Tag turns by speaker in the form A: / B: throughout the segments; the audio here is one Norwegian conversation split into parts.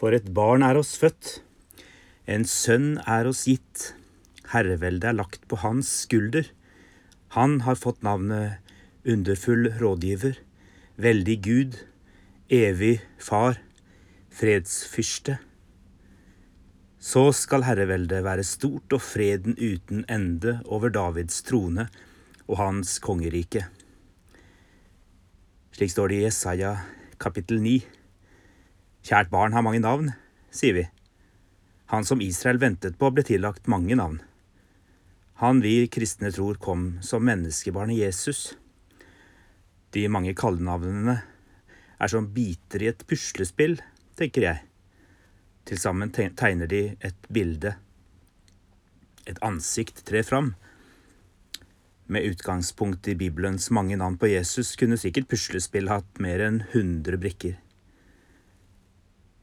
A: For et barn er oss født, en sønn er oss gitt. Herreveldet er lagt på hans skulder. Han har fått navnet Underfull rådgiver, Veldig Gud, Evig Far, Fredsfyrste. Så skal herreveldet være stort og freden uten ende over Davids trone og hans kongerike. Slik står det i Jesaja kapittel 9. Kjært barn har mange navn, sier vi. Han som Israel ventet på, ble tillagt mange navn. Han vi kristne tror kom som menneskebarnet Jesus. De mange kallenavnene er som biter i et puslespill, tenker jeg. Til sammen tegner de et bilde. Et ansikt trer fram. Med utgangspunkt i Bibelens mange navn på Jesus kunne sikkert puslespill hatt mer enn 100 brikker.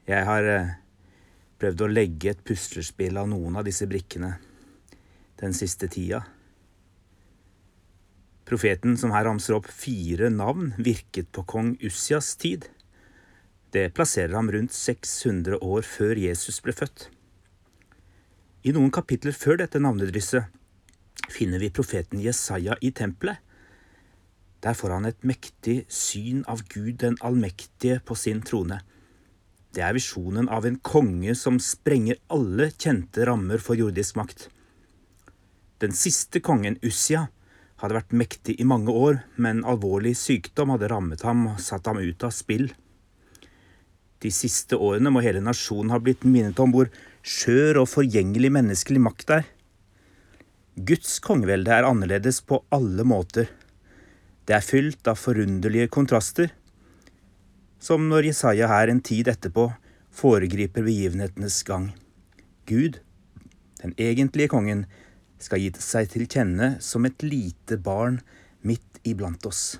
A: Jeg har eh, prøvd å legge et puslespill av noen av disse brikkene den siste tida. Profeten som her ramser opp fire navn, virket på kong Ussias tid. Det plasserer ham rundt 600 år før Jesus ble født. I noen kapitler før dette navnedrysset finner vi profeten Jesaja i tempelet. Der får han et mektig syn av Gud den allmektige på sin trone. Det er visjonen av en konge som sprenger alle kjente rammer for jordisk makt. Den siste kongen, Ussia, hadde vært mektig i mange år, men alvorlig sykdom hadde rammet ham og satt ham ut av spill. De siste årene må hele nasjonen ha blitt minnet om hvor skjør og forgjengelig menneskelig makt er. Guds kongevelde er annerledes på alle måter. Det er fylt av forunderlige kontraster, som når Jesaja her en tid etterpå foregriper begivenhetenes gang. Gud, den egentlige kongen, skal gi seg til kjenne som et lite barn midt iblant oss.